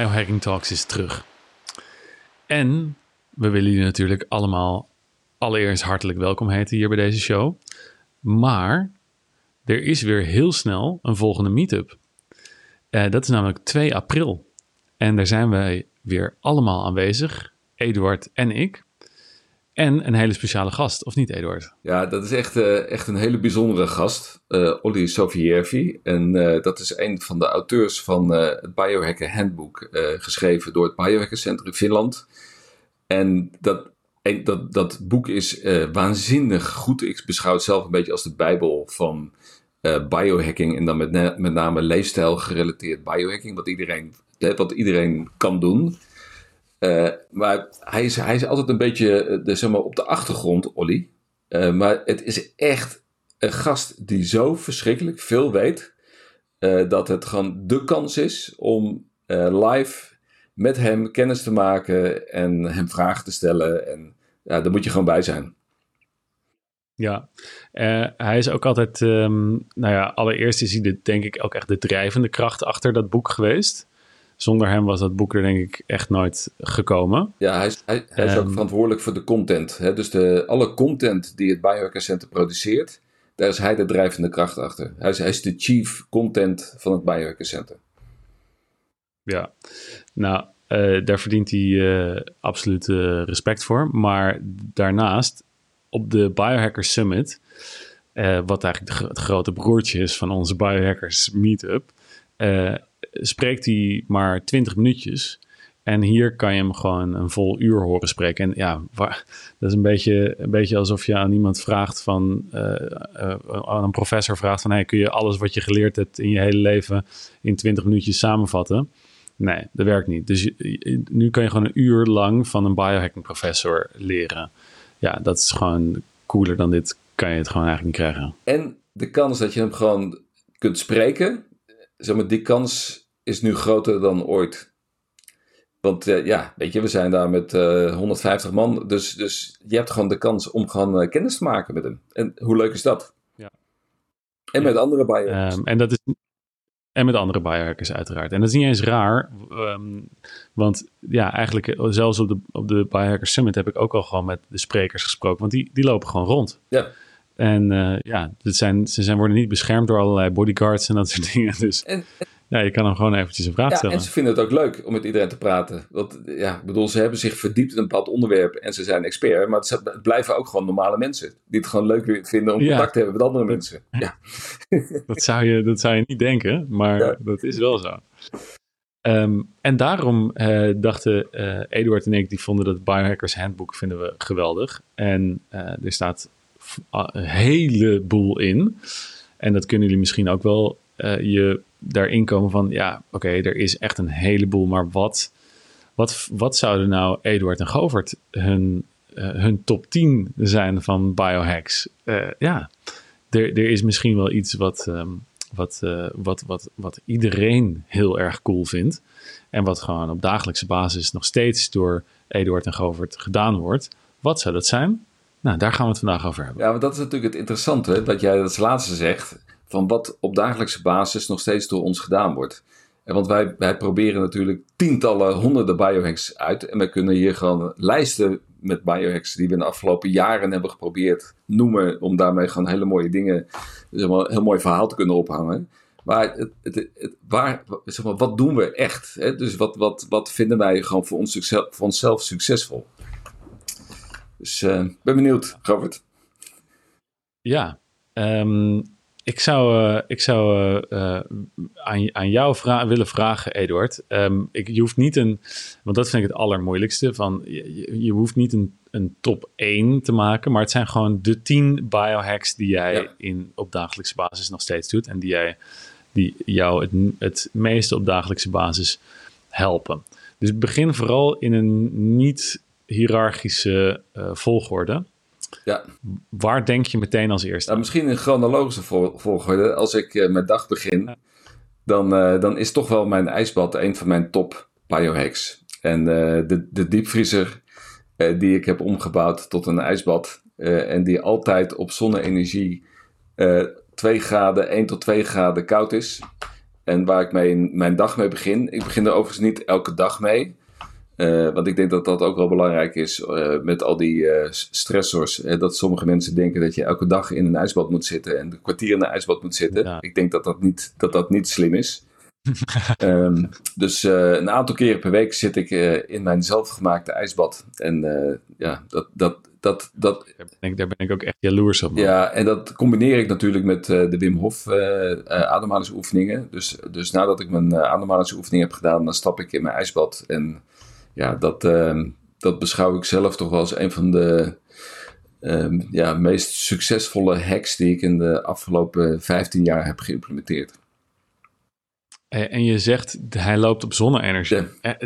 Biohacking Talks is terug. En we willen jullie natuurlijk allemaal allereerst hartelijk welkom heten hier bij deze show. Maar er is weer heel snel een volgende meetup. Uh, dat is namelijk 2 april. En daar zijn wij weer allemaal aanwezig. Eduard en ik. En een hele speciale gast, of niet, Eduard? Ja, dat is echt, uh, echt een hele bijzondere gast, uh, Olli Sofiervi. En uh, dat is een van de auteurs van het Biohacker Handbook, geschreven door het Biohacker Center in Finland. En dat, dat, dat boek is waanzinnig goed. Ik beschouw het zelf een beetje als de bijbel van biohacking. En dan met, met name leefstijl gerelateerd biohacking, wat iedereen, wat iedereen kan doen. Uh, maar hij is, hij is altijd een beetje eh, zeg maar, op de achtergrond, Olly. Uh, maar het is echt een gast die zo verschrikkelijk veel weet. Dat het gewoon de kans is om live met hem kennis te maken en hem vragen te stellen. En ja, daar moet je gewoon bij zijn. Ja, hij is ook altijd, um, nou ja, allereerst is hij de, denk ik ook echt de drijvende kracht achter dat boek geweest. Zonder hem was dat boek er denk ik echt nooit gekomen. Ja, hij is, hij, hij is ook ehm, verantwoordelijk voor de content. Hè? Dus de, alle content die het Biohacker Center produceert, daar is hij de drijvende kracht achter. Hij is, hij is de chief content van het Biohacker Center. Ja, nou, uh, daar verdient hij uh, absoluut uh, respect voor. Maar daarnaast, op de Biohacker Summit, wat eigenlijk het grote broertje is van onze Biohackers Meetup spreekt hij maar 20 minuutjes. En hier kan je hem gewoon een vol uur horen spreken. En ja, dat is een beetje, een beetje alsof je aan iemand vraagt van, uh, uh, aan een professor vraagt van, hey, kun je alles wat je geleerd hebt in je hele leven in 20 minuutjes samenvatten? Nee, dat werkt niet. Dus nu kan je gewoon een uur lang van een biohacking professor leren. Ja, dat is gewoon cooler dan dit kan je het gewoon eigenlijk niet krijgen. En de kans dat je hem gewoon kunt spreken, zeg maar, die kans is nu groter dan ooit. Want uh, ja, weet je, we zijn daar met uh, eh, 150 man. Dus, dus je hebt gewoon de kans om gewoon uh, kennis te maken met hem. En hoe leuk is dat? Ja. En met andere biohackers. Um, en dat is. En met andere biohackers uiteraard. En dat is niet eens raar. Um, want ja, eigenlijk zelfs op de, op de Summit heb ik ook al gewoon met de sprekers gesproken. Want die, die lopen gewoon rond. Ja. En uh, ja, het zijn, ze zijn, worden niet beschermd door allerlei bodyguards en dat soort dingen. Dus en, ja, je kan hem gewoon eventjes een vraag ja, stellen. En ze vinden het ook leuk om met iedereen te praten. Want ja, ik bedoel, ze hebben zich verdiept in een bepaald onderwerp en ze zijn expert. Maar het blijven ook gewoon normale mensen. Die het gewoon leuk vinden om contact te hebben met andere mensen. Ja. dat, zou je, dat zou je niet denken, maar dat is wel zo. Um, en daarom uh, dachten uh, Eduard en ik, die vonden dat Biohackers Handbook vinden we geweldig. En uh, er staat een heleboel in. En dat kunnen jullie misschien ook wel je daarin komen van, ja, oké, er is echt een heleboel, maar wat, wat, wat zouden nou Eduard en Govert hun, uh, hun top 10 zijn van biohacks? Uh, ja, er, er is misschien wel iets wat, um, wat, wat, wat, wat iedereen heel erg cool vindt. En wat gewoon op dagelijkse basis nog steeds door Eduard en Govert gedaan wordt. Wat zou dat zijn? Nou, daar gaan we het vandaag over hebben. Ja, maar dat is natuurlijk het interessante, dat jij dat laatste zegt van wat op dagelijkse basis nog steeds door ons gedaan wordt. En want wij, wij proberen natuurlijk tientallen, honderden biohacks uit. En wij kunnen hier gewoon lijsten met biohacks die we in de afgelopen jaren hebben geprobeerd noemen. Om daarmee gewoon hele mooie dingen, zeg maar, een heel mooi verhaal te kunnen ophangen. Maar, het, het, waar, zeg maar wat doen we echt? Hè? Dus wat, wat, wat vinden wij gewoon voor, ons, voor onszelf succesvol? Dus ik uh, ben benieuwd, Robert. Ja, um, ik zou, uh, ik zou uh, aan, aan jou vra willen vragen, Eduard. Um, ik, je hoeft niet een, want dat vind ik het allermoeilijkste. Van, je, je, hoeft niet een, een top 1 te maken, maar het zijn gewoon de 10 biohacks die jij ja. in, op dagelijkse basis nog steeds doet. En die, jij, die jou het, het meeste op dagelijkse basis helpen. Dus begin vooral in een niet hiërarchische uh, volgorde. Ja. Waar denk je meteen als eerste? Nou, misschien in chronologische volgorde. Als ik uh, mijn dag begin, dan, uh, dan is toch wel mijn ijsbad een van mijn top biohacks. En de, de diepvriezer die ik heb omgebouwd tot een ijsbad. en die altijd op zonne-energie 2 graden, 1 tot 2 graden koud is. En waar ik mijn, mijn dag mee begin. Ik begin er overigens niet elke dag mee. Uh, want ik denk dat dat ook wel belangrijk is uh, met al die uh, stressors. dat sommige mensen denken dat je elke dag in een ijsbad moet zitten en een kwartier in een ijsbad moet zitten. Ja. Ik denk dat dat niet, dat dat niet slim is. um, dus een aantal keren per week zit ik in mijn zelfgemaakte ijsbad. En ja, dat, dat, dat, dat... Daar, ben ik, daar ben ik ook echt jaloers op. Ja, en dat combineer ik natuurlijk met de Wim Hof ademhalingsoefeningen. Dus, dus nadat ik mijn ademhalingsoefening heb gedaan, dan stap ik in mijn ijsbad en ja, dat, uh, dat beschouw ik zelf toch wel als een van de uh, ja, meest succesvolle hacks die ik in de afgelopen 15 jaar heb geïmplementeerd. En je zegt, hij loopt op zonne-energie. Ja.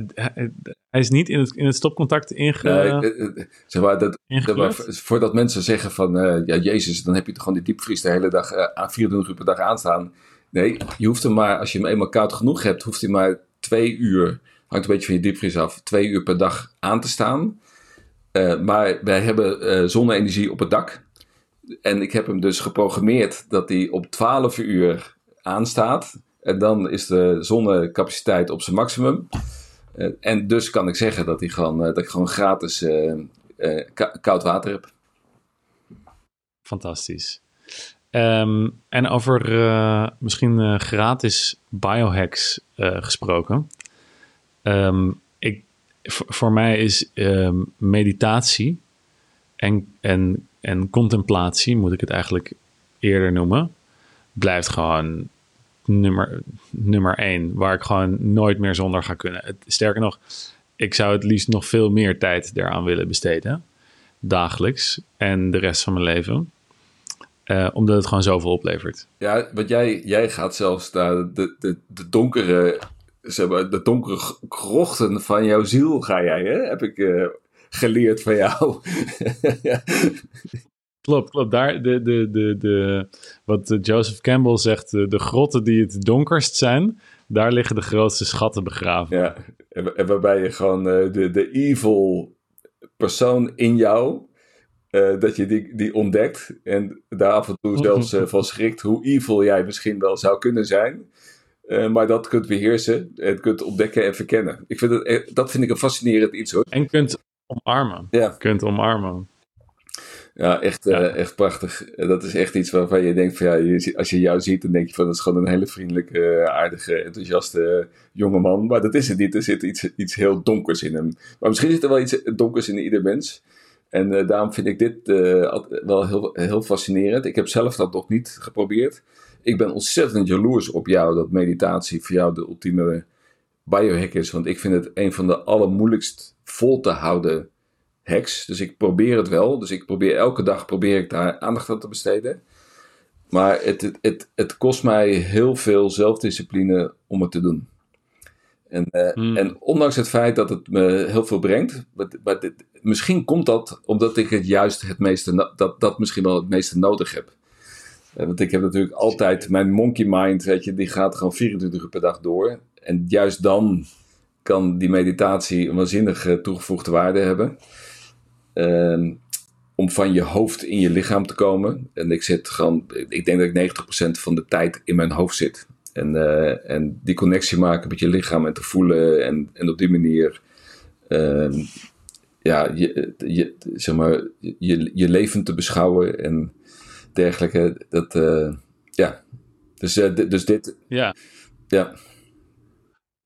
Hij is niet in het, in het stopcontact inge... Nee, zeg maar, dat, dat voordat mensen zeggen van, uh, ja jezus, dan heb je toch gewoon die diepvries de hele dag, uh, 24 uur per dag aanstaan. Nee, je hoeft hem maar, als je hem eenmaal koud genoeg hebt, hoeft hij maar twee uur hangt een beetje van je diepvries af, twee uur per dag aan te staan. Uh, maar wij hebben uh, zonne-energie op het dak. En ik heb hem dus geprogrammeerd dat hij op 12 uur aanstaat. En dan is de zonnecapaciteit op zijn maximum. Uh, en dus kan ik zeggen dat, hij gewoon, dat ik gewoon gratis koud water heb. Fantastisch. Um, en over misschien gratis biohacks gesproken. Um, ik, voor mij is um, meditatie en, en, en contemplatie, moet ik het eigenlijk eerder noemen, blijft gewoon nummer, nummer één, waar ik gewoon nooit meer zonder ga kunnen. Sterker nog, ik zou het liefst nog veel meer tijd eraan willen besteden, dagelijks en de rest van mijn leven. Uh, omdat het gewoon zoveel oplevert. Ja, want jij, jij gaat zelfs naar de, de, de donkere zeg maar, de donkere krochten van jouw ziel ga jij, hè? heb ik uh, geleerd van jou. Klopt, klopt. Daar, de, de, de, de, wat Joseph Campbell zegt, de, grotten die het donkerst zijn, daar liggen de grootste schatten begraven. Ja, en, waarbij je gewoon uh, de, de evil persoon in jou, uh, dat je die, die ontdekt en daar af en toe zelfs van schrikt hoe evil jij misschien wel zou kunnen zijn. Uh, maar dat kunt beheersen en kunt ontdekken en verkennen. Ik vind het, e-, dat vind ik een fascinerend iets hoor. En kunt omarmen. Ja. Kunt omarmen. Ja, echt, ja. Uh, echt prachtig. Dat is echt iets waarvan je denkt van ja, als je jou ziet, dan denk je van dat is gewoon een hele vriendelijke, aardige, enthousiaste jonge man. Maar dat is het niet. Er zit iets, iets heel donkers in hem. Maar misschien zit er wel iets donkers in ieder mens. En uh, daarom vind ik dit wel heel, heel fascinerend. Ik heb zelf dat nog niet geprobeerd ik ben ontzettend jaloers op jou dat meditatie voor jou de ultieme biohack is. Want ik vind het een van de allermoeilijkst vol te houden hacks. Dus ik probeer het wel. Dus ik probeer elke dag probeer ik daar aandacht aan te besteden. Maar het, het, het, het kost mij heel veel zelfdiscipline om het te doen. En, uh, hmm. en ondanks het feit dat het me heel veel brengt, maar, dit, misschien komt dat omdat ik het juist het meeste, dat, dat misschien wel het meeste nodig heb. Eh, want ik heb natuurlijk altijd mijn monkey mind, weet je, die gaat gewoon 24 uur per dag door. En juist dan kan die meditatie een waanzinnige toegevoegde waarde hebben. Uh, om van je hoofd in je lichaam te komen. En ik zit gewoon, ik denk dat ik 90% van de tijd in mijn hoofd zit. En, uh, en die connectie maken met je lichaam en te voelen. En, en op die manier, uh, ja, je, je, zeg maar, je, je leven te beschouwen. En dergelijke. Dat, uh, ja. Dus, uh, dus dit. Ja. Ja.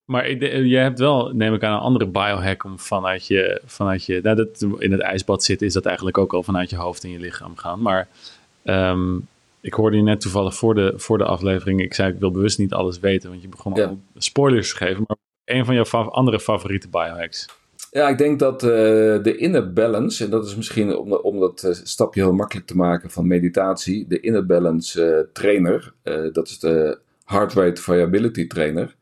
Maar je hebt wel, neem ik aan, een andere biohack om vanuit je, vanuit je, nou dat in het ijsbad zitten, is dat eigenlijk ook al vanuit je hoofd in je lichaam gaan. Maar um, ik hoorde je net toevallig voor de, voor de aflevering, ik zei ik wil bewust niet alles weten, want je begon ja. al spoilers te geven. Maar een van jouw fav andere favoriete biohacks? Ja, ik denk dat uh, de inner balance, en dat is misschien om, om dat uh, stapje heel makkelijk te maken van meditatie, de inner balance uh, trainer, dat is de heart rate variability trainer,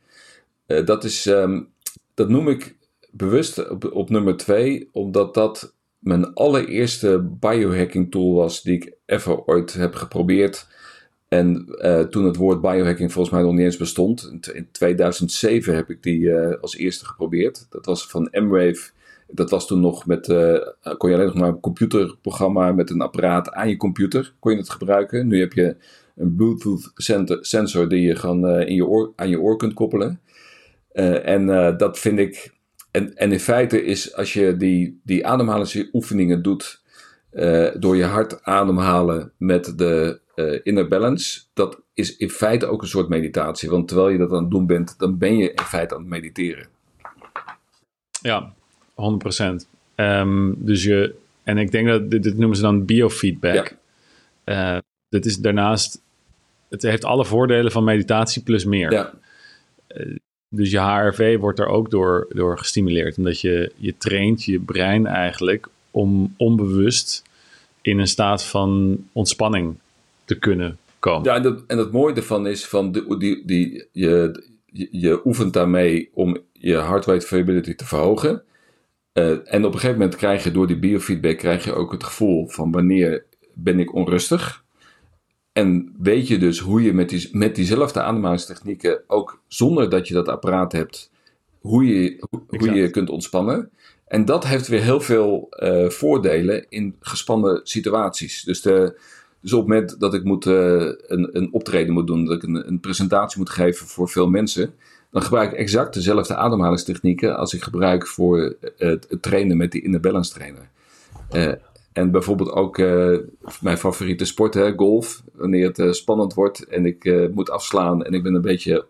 dat, is, um, dat noem ik bewust op, op nummer twee, omdat dat mijn allereerste biohacking tool was die ik ever ooit heb geprobeerd. En toen het woord biohacking volgens mij nog niet eens bestond, in 2007 heb ik die als eerste geprobeerd. Dat was van M-Wave dat was toen nog met, uh, kon je alleen nog maar een computerprogramma met een apparaat aan je computer, kon je het gebruiken. Nu heb je een Bluetooth sensor die je gewoon in je oor, aan je oor kunt koppelen. en dat vind ik. En, en in feite is als je die, die ademhalingsoefeningen doet. door je hart ademhalen met de inner balance. Dat is in feite ook een soort meditatie. Want terwijl je dat aan het doen bent, dan ben je in feite aan het mediteren. Ja, 100%. Um, dus je, en ik denk dat dit, noemen ze dan biofeedback. Ja. Uh, dit is daarnaast, het heeft alle voordelen van meditatie plus meer. Ja. Uh, dus je HRV wordt er ook door, door gestimuleerd. Omdat je, je traint je brein eigenlijk om onbewust in een staat van ontspanning te kunnen komen. Ja, en, dat, en het mooie ervan is, van die, die, die, je, je, je oefent daarmee om je heart rate variability te verhogen. Uh, en op een gegeven moment krijg je door die biofeedback krijg je ook het gevoel van wanneer ben ik onrustig. En weet je dus hoe je met, die, met diezelfde ademhalingstechnieken, ook zonder dat je dat apparaat hebt, hoe je hoe je kunt ontspannen. En dat heeft weer heel veel uh, voordelen in gespannen situaties. Dus, de, dus op het moment dat ik moet, uh, een, een optreden moet doen, dat ik een, een presentatie moet geven voor veel mensen, dan gebruik ik exact dezelfde ademhalingstechnieken als ik gebruik voor het, trainen met die inner balance trainer. Uh, en bijvoorbeeld ook mijn favoriete sport, hè, golf. Wanneer het spannend wordt en ik moet afslaan en ik ben een beetje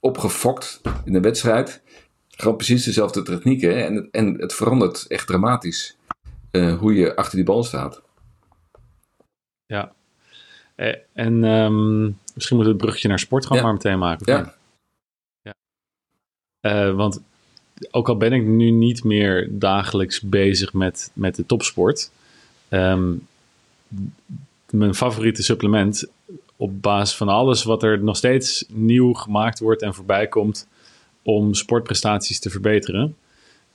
opgefokt in de wedstrijd. Gewoon precies dezelfde technieken en, en het verandert echt dramatisch hoe je achter die bal staat. Ja, en um, misschien moet het bruggetje naar sport gewoon maar meteen maken. Ja. Uh, want ook al ben ik nu niet meer dagelijks bezig met, met de topsport. Um, mijn favoriete supplement op basis van alles wat er nog steeds nieuw gemaakt wordt en voorbij komt om sportprestaties te verbeteren,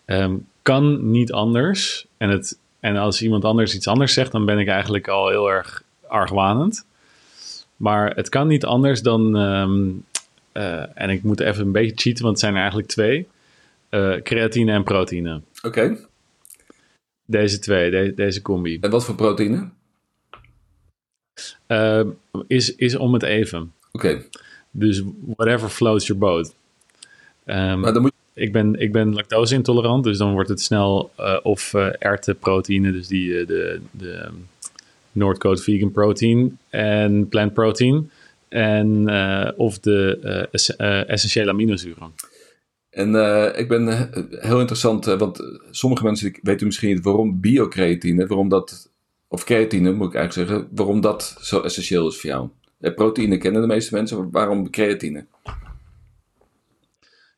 um, kan niet anders. En, het, en als iemand anders iets anders zegt, dan ben ik eigenlijk al heel erg argwanend. Maar het kan niet anders dan um, uh, en ik moet even een beetje cheaten, want het zijn er eigenlijk twee. Uh, creatine en proteïne. Oké. Okay. Deze twee, de, deze combi. En wat voor proteïne? Uh, is, is om het even. Oké. Okay. Dus whatever floats your boat. Um, maar dan moet ik ben, ik ben lactose intolerant, dus dan wordt het snel uh, of uh, erwtenproteïne, dus die, de, de Noordcoat vegan protein en plant protein en, of de essentiële aminozuren. En ik ben heel interessant, want sommige mensen weten misschien niet waarom biocreatine, waarom dat, of creatine moet ik eigenlijk zeggen, waarom dat zo essentieel is voor jou. proteïne kennen de meeste mensen, waarom creatine?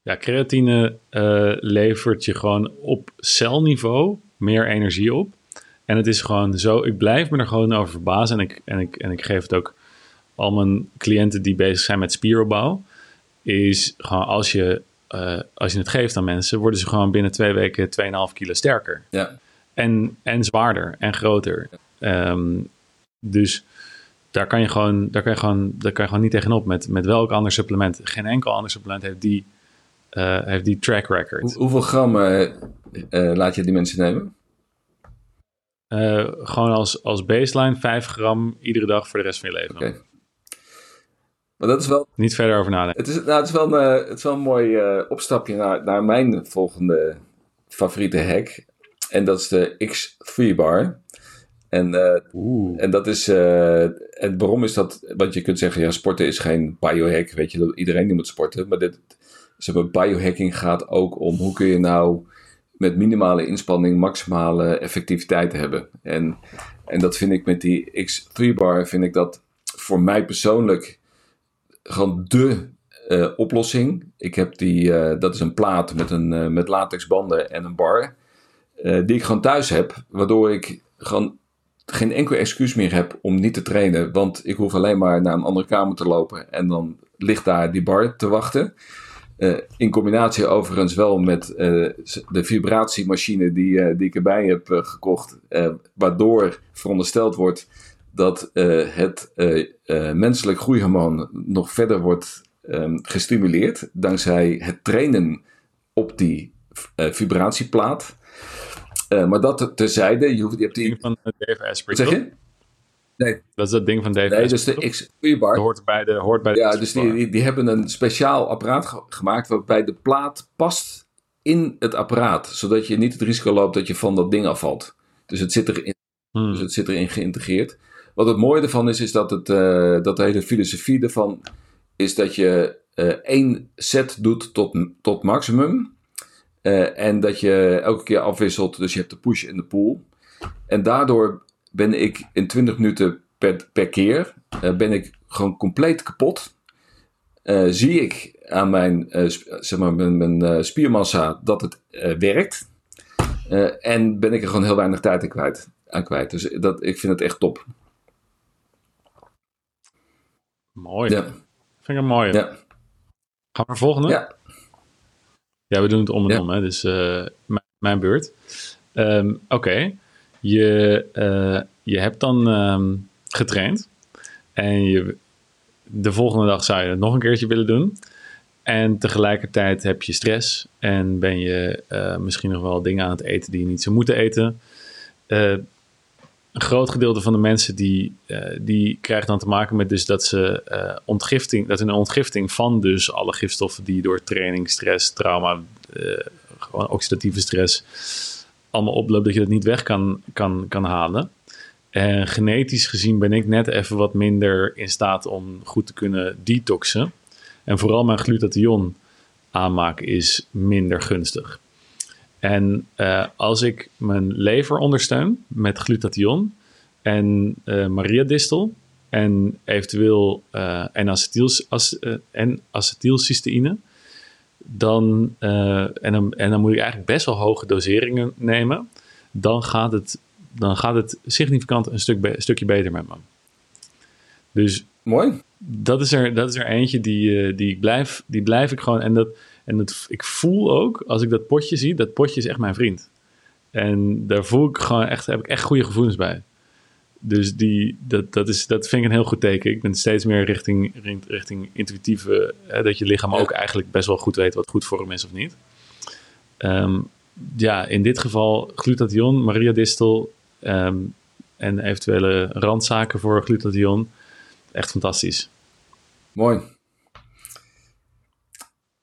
Ja, creatine levert je gewoon op celniveau meer energie op. En het is gewoon zo, ik blijf me er gewoon over verbazen. En ik, en ik, en ik geef het ook al mijn cliënten die bezig zijn met spieropbouw, is gewoon als je, uh, als je het geeft aan mensen, worden ze gewoon binnen twee weken 2,5 kilo sterker. Ja. En, en zwaarder en groter. Um, dus daar kan je gewoon, daar kan je gewoon, daar kan je gewoon niet tegenop met, met welk ander supplement. Geen enkel ander supplement heeft die, uh, heeft die track record. hoeveel gram uh, laat je die mensen nemen? gewoon als, als baseline 5 gram iedere dag voor de rest van je leven. Okay. Maar dat is wel... Niet verder over nadenken. Het is, nou, het is, wel, een, eh, het is wel een mooi opstapje naar, naar mijn volgende favoriete hack. En dat is de X3 bar. En, uh, en dat is. Uh, en waarom is dat? Want je kunt zeggen, ja, sporten is geen biohack. Weet je, iedereen die moet sporten. Maar dit, biohacking gaat ook om hoe kun je nou met minimale inspanning maximale effectiviteit hebben. En, en dat vind ik met die X3 bar, vind ik dat voor mij persoonlijk gewoon de uh, oplossing. Ik heb die, uh, dat is een plaat met, een, uh, met latexbanden en een bar. die ik gewoon thuis heb. Waardoor ik gewoon geen enkel excuus meer heb om niet te trainen. Want ik hoef alleen maar naar een andere kamer te lopen. En dan ligt daar die bar te wachten. In combinatie overigens wel met de vibratiemachine die, die ik erbij heb gekocht. waardoor verondersteld wordt dat het menselijk groeihormoon nog verder wordt um, gestimuleerd dankzij het trainen op die vibratieplaat. maar dat terzijde, je, hoeft, je hebt die... Van Dave Asprey. Zeg je? Nee. Dat is dat ding van Dave Nee, dus de X-Bar. hoort bij de, hoort bij de ja, dus die, die, die, hebben een speciaal apparaat gemaakt waarbij de plaat past in het apparaat. Zodat je niet het risico loopt dat je van dat ding afvalt. Dus het zit erin, hmm. dus het zit erin geïntegreerd. Wat het mooie ervan is, is dat, het, uh, dat de hele filosofie ervan is dat je uh, één set doet tot, tot maximum. Uh, en dat je elke keer afwisselt, dus je hebt de push en de pull. En daardoor ben ik in 20 minuten per, per keer, ben ik gewoon compleet kapot. zie ik aan mijn, zeg maar, mijn, mijn spiermassa dat het werkt. en ben ik er gewoon heel weinig tijd aan kwijt. Aan kwijt. Dus dat, ik vind het echt top. Mooi. Ja. Vind ik een mooie. Ja. Gaan we naar volgende? Ja. Ja, we doen het om en om, hè? dus uh, mijn, beurt. Um, Oké, je, uh, je hebt dan um, getraind en je, de volgende dag zou je het nog een keertje willen doen. En tegelijkertijd heb je stress en ben je uh, misschien nog wel dingen aan het eten die je niet zou moeten eten een groot gedeelte van de mensen die, die krijgt dan te maken met dus dat ze ontgifting, dat een ontgifting van dus alle gifstoffen die door training, stress, trauma, gewoon oxidatieve stress allemaal oploopt, dat je dat niet weg kan, kan, kan halen. En genetisch gezien ben ik net even wat minder in staat om goed te kunnen detoxen. En vooral mijn glutathion aanmaak is minder gunstig. En uh, als ik mijn lever ondersteun met glutathion en uh, mariadistel en eventueel uh, en, acetyl, en acetylcysteïne, dan, en, dan, en dan moet ik eigenlijk best wel hoge doseringen nemen, dan gaat het, dan gaat het significant een stuk be stukje beter met me. Dus Mooi. Dat is er, dat is er eentje die, die, ik blijf, die blijf ik gewoon. En dat, en het, ik voel ook, als ik dat potje zie, dat potje is echt mijn vriend. En daar voel ik gewoon echt, heb ik echt goede gevoelens bij. Dus die, dat, dat, is, dat vind ik een heel goed teken. Ik ben steeds meer richting, richting intuïtieve, hè, dat je lichaam ook eigenlijk best wel goed weet wat goed voor hem is of niet. Um, ja, in dit geval glutathion, Maria Distel um, en eventuele randzaken voor glutathion. Echt fantastisch. Mooi.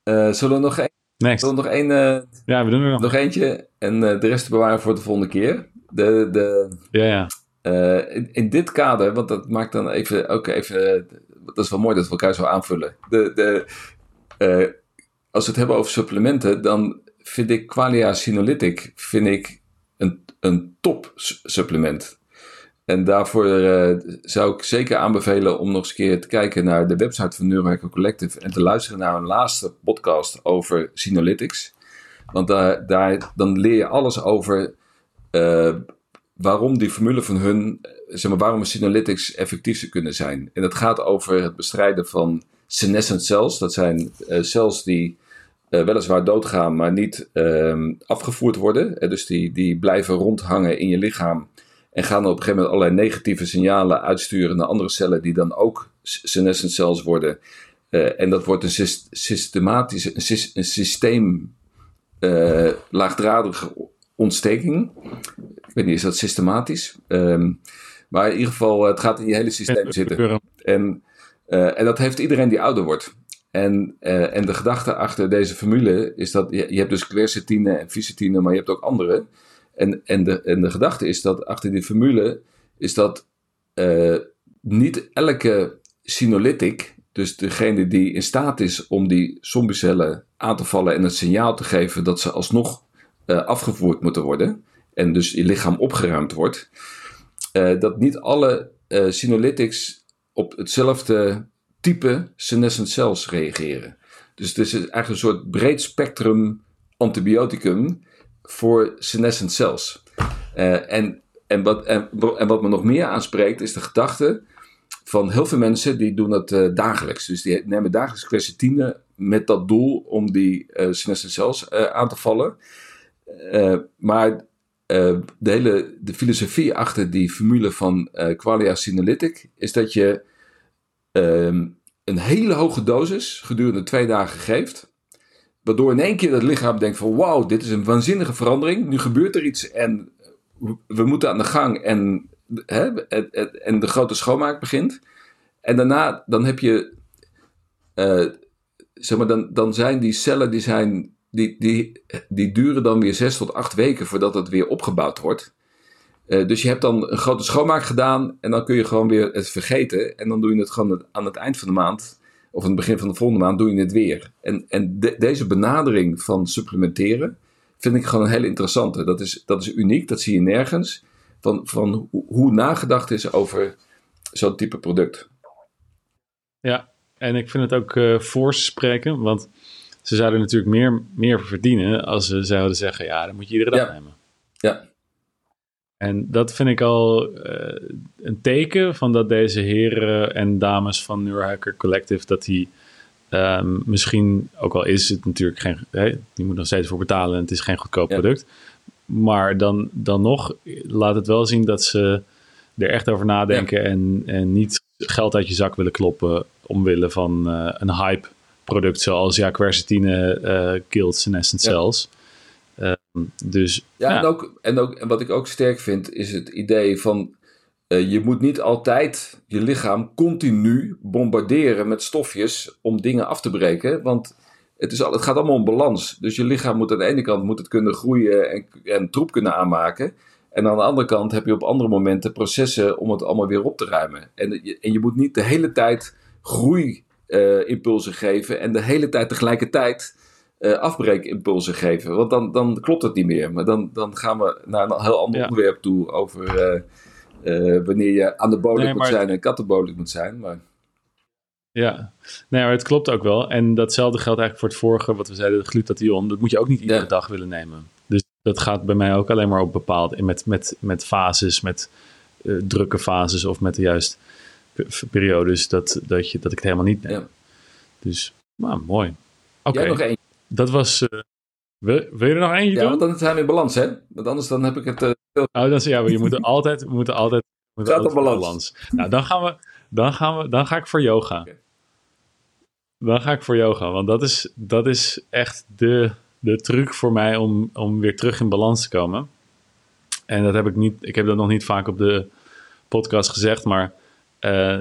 Uh, zullen we nog één? Next. Zullen we nog één? Uh, ja, we doen er nog. Nog eentje en uh, de rest bewaren voor de volgende keer. De, de, ja, ja. In, in, dit kader, want dat maakt dan even, ook even, dat is wel mooi dat we elkaar zo aanvullen. De, de, als we het hebben over supplementen, dan vind ik Qualia Sinolytic vind ik een, een top supplement. En daarvoor uh, zou ik zeker aanbevelen om nog eens een keer te kijken naar de website van Neurohacker Collective en te luisteren naar een laatste podcast over Synolytics. Want daar, daar, dan leer je alles over waarom die formule van hun, zeg maar, waarom Synolytics effectief zou kunnen zijn. En dat gaat over het bestrijden van senescent cells. Dat zijn uh, cells die weliswaar doodgaan, maar niet ehm, afgevoerd worden. dus die, die blijven rondhangen in je lichaam en gaan op een gegeven moment allerlei negatieve signalen uitsturen naar andere cellen die dan ook senescent cells worden. En dat wordt een systematische, een, een systeem laagdradige ontsteking. Ik weet niet, is dat systematisch? Um, maar in ieder geval, het gaat in je hele systeem zitten. En, uh, en dat heeft iedereen die ouder wordt. En, en de gedachte achter deze formule is dat je, je hebt dus quercetine en ficetine, maar je hebt ook andere. En, en, de, en de gedachte is dat achter die formule is dat uh, niet elke sinolytic, dus degene die in staat is om die zombiecellen aan te vallen en het signaal te geven dat ze alsnog afgevoerd moeten worden en dus je lichaam opgeruimd wordt, uh, dat niet alle sinolytics op hetzelfde type senescent cells reageren. Dus het is eigenlijk een soort breed spectrum antibioticum voor senescent cells. Uh, en, en, wat, en, en, wat me nog meer aanspreekt is de gedachte van heel veel mensen die doen dat uh, dagelijks. Dus die nemen dagelijks quercetine met dat doel om die uh, senescent cells aan te vallen. maar de hele de filosofie achter die formule van Qualia Sinolytic is dat je ehm, een hele hoge dosis gedurende twee dagen geeft. Waardoor in één keer het lichaam denkt van wauw, dit is een waanzinnige verandering. Nu gebeurt er iets en we moeten aan de gang. En hè, en, de grote schoonmaak begint. En daarna dan heb je, uh, zeg maar, dan, dan zijn die cellen die zijn, die, die, die duren dan weer zes tot acht weken voordat het weer opgebouwd wordt. Uh, dus je hebt dan een grote schoonmaak gedaan en dan kun je gewoon weer het vergeten. En dan doe je het gewoon aan het eind van de maand, of aan het begin van de volgende maand, doe je het weer. En, en de, deze benadering van supplementeren vind ik gewoon een hele interessante. Dat is, dat is uniek, dat zie je nergens. Van, van hoe nagedacht is over zo'n type product. Ja, en ik vind het ook uh, spreken, want ze zouden natuurlijk meer, meer verdienen als ze zouden zeggen, ja, dan moet je iedere dag ja. nemen. Ja. En dat vind ik al uh, een teken van dat deze heren en dames van Neurohacker Collective, dat die um, misschien, ook al is het natuurlijk geen, hè, die moet nog steeds voor betalen en het is geen goedkoop Ja. product, maar dan, dan nog laat het wel zien dat ze er echt over nadenken en, en niet geld uit je zak willen kloppen omwille van eh, een hype product zoals ja, quercetine killt senescent Ja. cells. Ehm, dus Ja, ja, En, ook, en, ook, en wat ik ook sterk vind, is het idee van eh, je moet niet altijd je lichaam continu bombarderen met stofjes om dingen af te breken. Want het, is al, het gaat allemaal om balans. Dus je lichaam moet aan de ene kant moet het kunnen groeien en, en troep kunnen aanmaken. En aan de andere kant heb je op andere momenten processen om het allemaal weer op te ruimen. En, je- en je moet niet de hele tijd groeiimpulsen geven en de hele tijd tegelijkertijd eh afbreekimpulsen geven. Want dan, dan klopt het niet meer. Maar dan, dan gaan we naar een heel ander Ja. onderwerp toe over eh, eh, wanneer je anabolic Nee, moet maar- zijn en catabolic moet zijn. Maar Ja, nee, maar het klopt ook wel. En datzelfde geldt eigenlijk voor het vorige, wat we zeiden, de glutathion. Dat moet je ook niet iedere Ja. dag willen nemen. Dus dat gaat bij mij ook alleen maar op bepaald, met, met, met fases, met eh, drukke fases of met de juist periodes dat, dat, je, dat ik het helemaal niet neem. Ja. Dus, nou, mooi. Oké, nog één? dat was... eh, wil, wil je er nog eentje Ja, doen? want dan zijn we in balans, hè? Want anders dan heb ik het... eh, Oh, dan, ja, maar je moet er altijd, we moeten altijd, we moeten altijd op voor balans. Nou, dan gaan we, dan gaan we, dan ga ik voor yoga. Oké. Dan ga ik voor yoga, want dat is, dat is echt de, de truc voor mij om, om weer terug in balans te komen. En dat heb ik niet, ik heb dat nog niet vaak op de podcast gezegd, maar eh,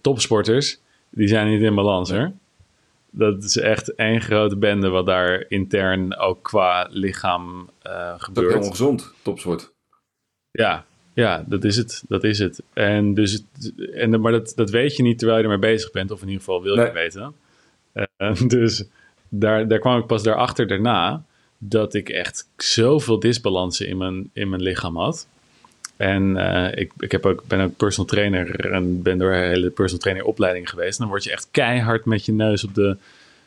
topsporters, die zijn niet in balans, hoor. Dat is echt één grote bende wat daar intern ook qua lichaam eh, dat is ook gebeurt. helemaal gezond, topsport. Ja, ja, dat is het. Dat is het. En dus het, en, maar dat, dat weet je niet terwijl je ermee bezig bent, of in ieder geval wil je Nee. weten. Eh, dus daar, daar kwam ik pas daarachter daarna dat ik echt zoveel disbalansen in mijn, in mijn lichaam had. En eh, ik, ik heb ook, ben ook personal trainer en ben door een hele personal trainer opleiding geweest. En dan word je echt keihard met je neus op de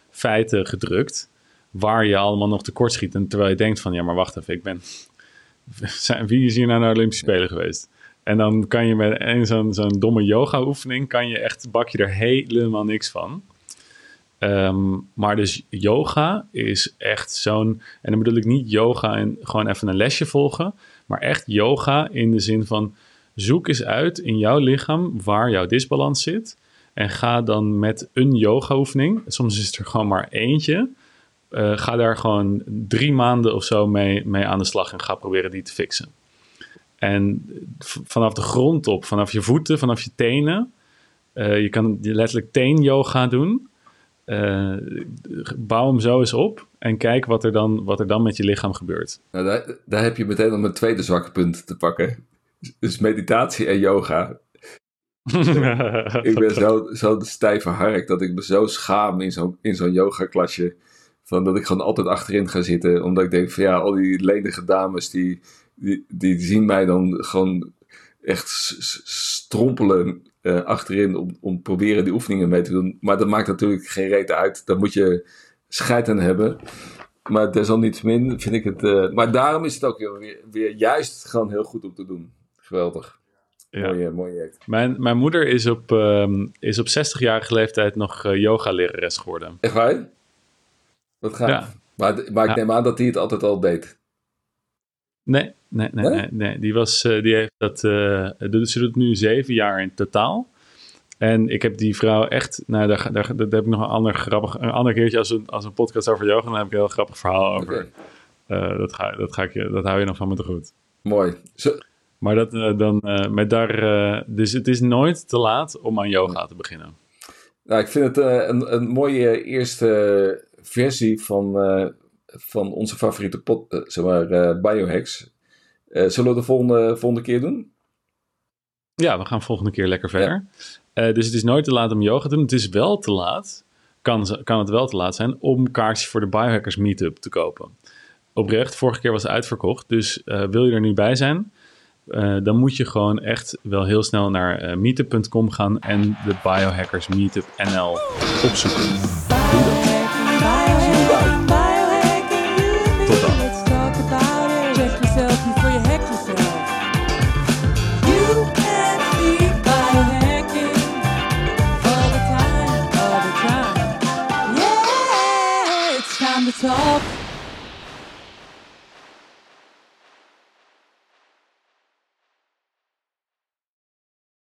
feiten gedrukt. Waar je allemaal nog tekort schiet. En terwijl je denkt van, ja maar wacht even, ik ben wie is hier nou naar de Olympische Spelen geweest? En dan kan je met een zo'n zo'n domme yoga oefening, kan je echt, bak je er helemaal niks van. Ehm, maar dus yoga is echt zo'n, en dan bedoel ik niet yoga en gewoon even een lesje volgen, maar echt yoga in de zin van zoek eens uit in jouw lichaam waar jouw disbalans zit. En ga dan met een yoga oefening, soms is er gewoon maar eentje, eh, ga daar gewoon drie maanden of zo mee, mee aan de slag en ga proberen die te fixen. En vanaf de grond op, vanaf je voeten, vanaf je tenen. eh, je kan letterlijk teen-yoga doen. Eh, bouw hem zo eens op en kijk wat er dan, wat er dan met je lichaam gebeurt. Nou, daar, daar heb je meteen al mijn tweede zwakke punt te pakken. Dus meditatie en yoga. Ik ben zo, zo stijve hark dat ik me zo schaam in zo'n in zo'n yoga-klasje. Van dat ik gewoon altijd achterin ga zitten. Omdat ik denk van ja, al die lenige dames die, die, die zien mij dan gewoon echt strompelen eh, achterin om, om proberen die oefeningen mee te doen. Maar dat maakt natuurlijk geen reet uit. Daar moet je scheid aan hebben. Maar desalniettemin vind ik het... eh, maar daarom is het ook weer, weer juist gewoon heel goed om te doen. Geweldig. Ja. Mooie, mooie act. Mijn, mijn moeder is op, ehm, is op 60-jarige leeftijd nog eh, yoga-lerares geworden. Echt waar? Wat gaaf. Ja. Maar, maar ik Ja. neem aan dat hij het altijd al deed. Nee, nee, nee, Nee? nee. Die, was, eh, die heeft dat, doet- ze doet nu zeven jaar in totaal. En ik heb die vrouw echt, nou, daar, daar, daar heb ik nog een ander grappig, een ander keertje als een, als een podcast over yoga, dan heb ik een heel grappig verhaal over. Eh, dat, ga, dat, ga ik, je- dat hou je nog van me te goed. Mooi. Zo, Maar dat dan met daar. dus het is nooit te laat om aan yoga te beginnen. Nou, ik vind het een, een mooie eerste versie van, van onze favoriete pot, zeg maar, biohacks. Zullen we de volgende, volgende keer doen? Ja, we gaan volgende keer lekker verder. dus het is nooit te laat om yoga te doen. Het is wel te laat kan, kan het wel te laat zijn om kaartjes voor de Biohackers Meetup te kopen. Oprecht, vorige keer was het uitverkocht. Dus uh, wil je er nu bij zijn, uh, dan moet je gewoon echt wel heel snel naar meetup.com gaan en de Biohackers Meetup NL opzoeken.